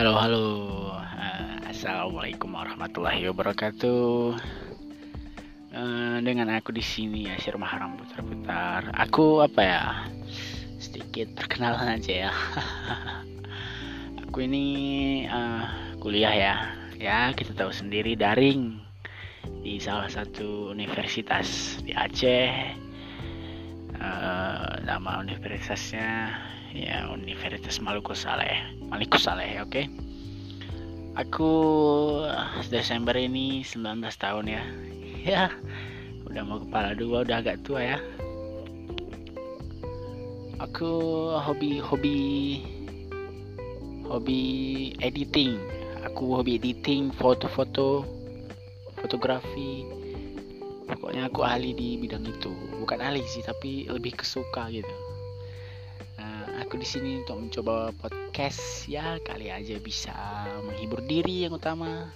Halo halo, uh, assalamualaikum warahmatullahi wabarakatuh. Uh, dengan aku di sini ya Syir Maharam putar-putar. Aku apa ya? Sedikit perkenalan aja ya. aku ini uh, kuliah ya. Ya kita tahu sendiri daring di salah satu universitas di Aceh. Uh, nama universitasnya ya Universitas Maluku Saleh. Maluku Saleh oke. Okay? aku Desember ini 19 tahun ya. Ya udah mau kepala dua udah agak tua ya. Aku hobi hobi hobi editing. Aku hobi editing foto-foto fotografi. Pokoknya aku ahli di bidang itu. Bukan ahli sih tapi lebih kesuka gitu aku di sini untuk mencoba podcast. Ya kali aja bisa menghibur diri yang utama.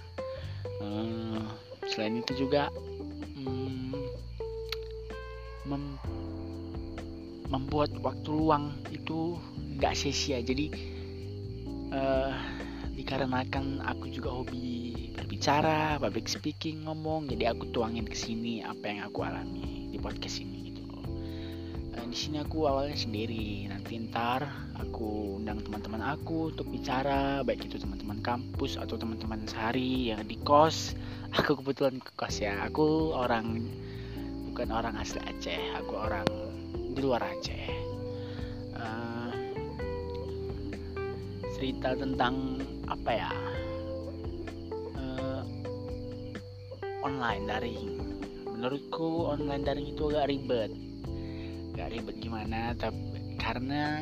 Uh, selain itu juga um, mem membuat waktu luang itu nggak sia-sia. Jadi uh, dikarenakan aku juga hobi berbicara public speaking ngomong jadi aku tuangin ke sini apa yang aku alami di podcast ini di sini aku awalnya sendiri. Nanti ntar aku undang teman-teman aku untuk bicara baik itu teman-teman kampus atau teman-teman sehari yang di kos. Aku kebetulan ke kos ya. Aku orang bukan orang asli Aceh. Aku orang di luar Aceh. Uh, cerita tentang apa ya? Uh, online daring. Menurutku online daring itu agak ribet gak ribet gimana tapi karena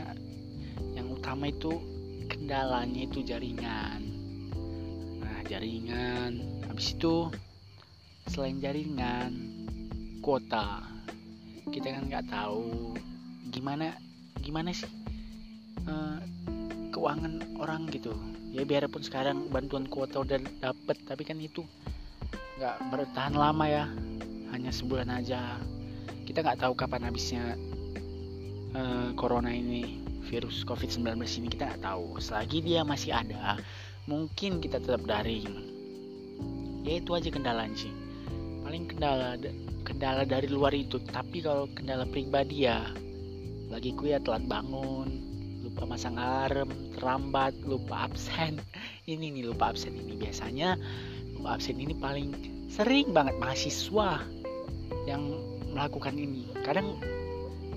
yang utama itu kendalanya itu jaringan. Nah jaringan. Habis itu selain jaringan kuota. Kita kan nggak tahu gimana gimana sih uh, keuangan orang gitu. Ya biarpun sekarang bantuan kuota udah dapet tapi kan itu nggak bertahan lama ya. Hanya sebulan aja. Kita nggak tahu kapan habisnya uh, corona ini virus covid-19 ini kita nggak tahu. Selagi dia masih ada mungkin kita tetap daring. Ya itu aja kendalanya sih paling kendala kendala dari luar itu. Tapi kalau kendala pribadi ya lagi ku ya telat bangun lupa masang alarm terlambat lupa absen. Ini nih lupa absen ini. Biasanya lupa absen ini paling sering banget mahasiswa yang melakukan ini. Kadang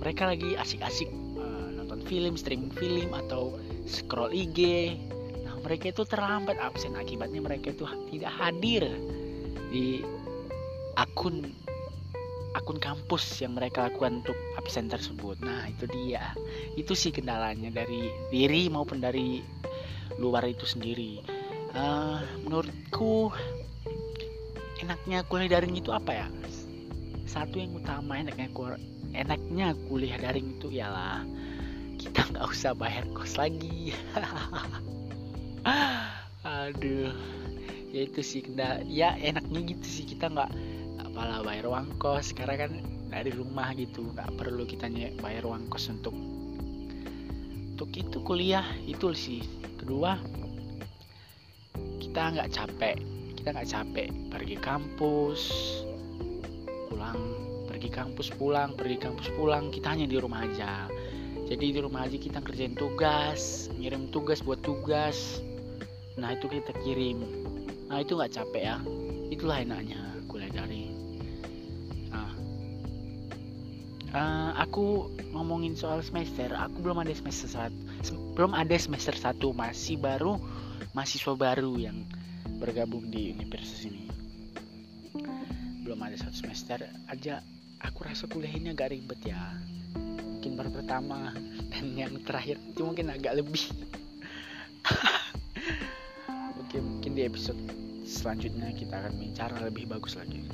mereka lagi asik-asik uh, nonton film streaming film atau scroll IG nah mereka itu terlambat absen. Akibatnya mereka itu tidak hadir di akun akun kampus yang mereka lakukan untuk absen tersebut. Nah itu dia. Itu sih kendalanya dari diri maupun dari luar itu sendiri. Uh, menurutku enaknya kuliah daring itu apa ya? Satu yang utama enaknya enaknya kuliah daring itu ialah kita nggak usah bayar kos lagi. Aduh ya itu sih kena ya enaknya gitu sih kita nggak apalah bayar uang kos. Sekarang kan dari rumah gitu nggak perlu kita bayar uang kos untuk untuk itu kuliah. Itu sih. Kedua kita nggak capek. Kita nggak capek pergi kampus pulang pergi kampus pulang pergi kampus pulang kita hanya di rumah aja. Jadi di rumah aja kita kerjain tugas ngirim tugas buat tugas. Nah itu kita kirim. Nah itu nggak capek ya? Itulah enaknya kuliah dari. Nah. Uh, aku ngomongin soal semester aku belum ada semester satu belum ada semester satu masih baru mahasiswa baru yang bergabung di universitas ini. Belum ada satu semester aja aku rasa kuliah ini agak ribet ya. Mungkin baru pertama dan yang terakhir itu mungkin agak lebih. Oke mungkin di episode selanjutnya kita akan bicara lebih bagus lagi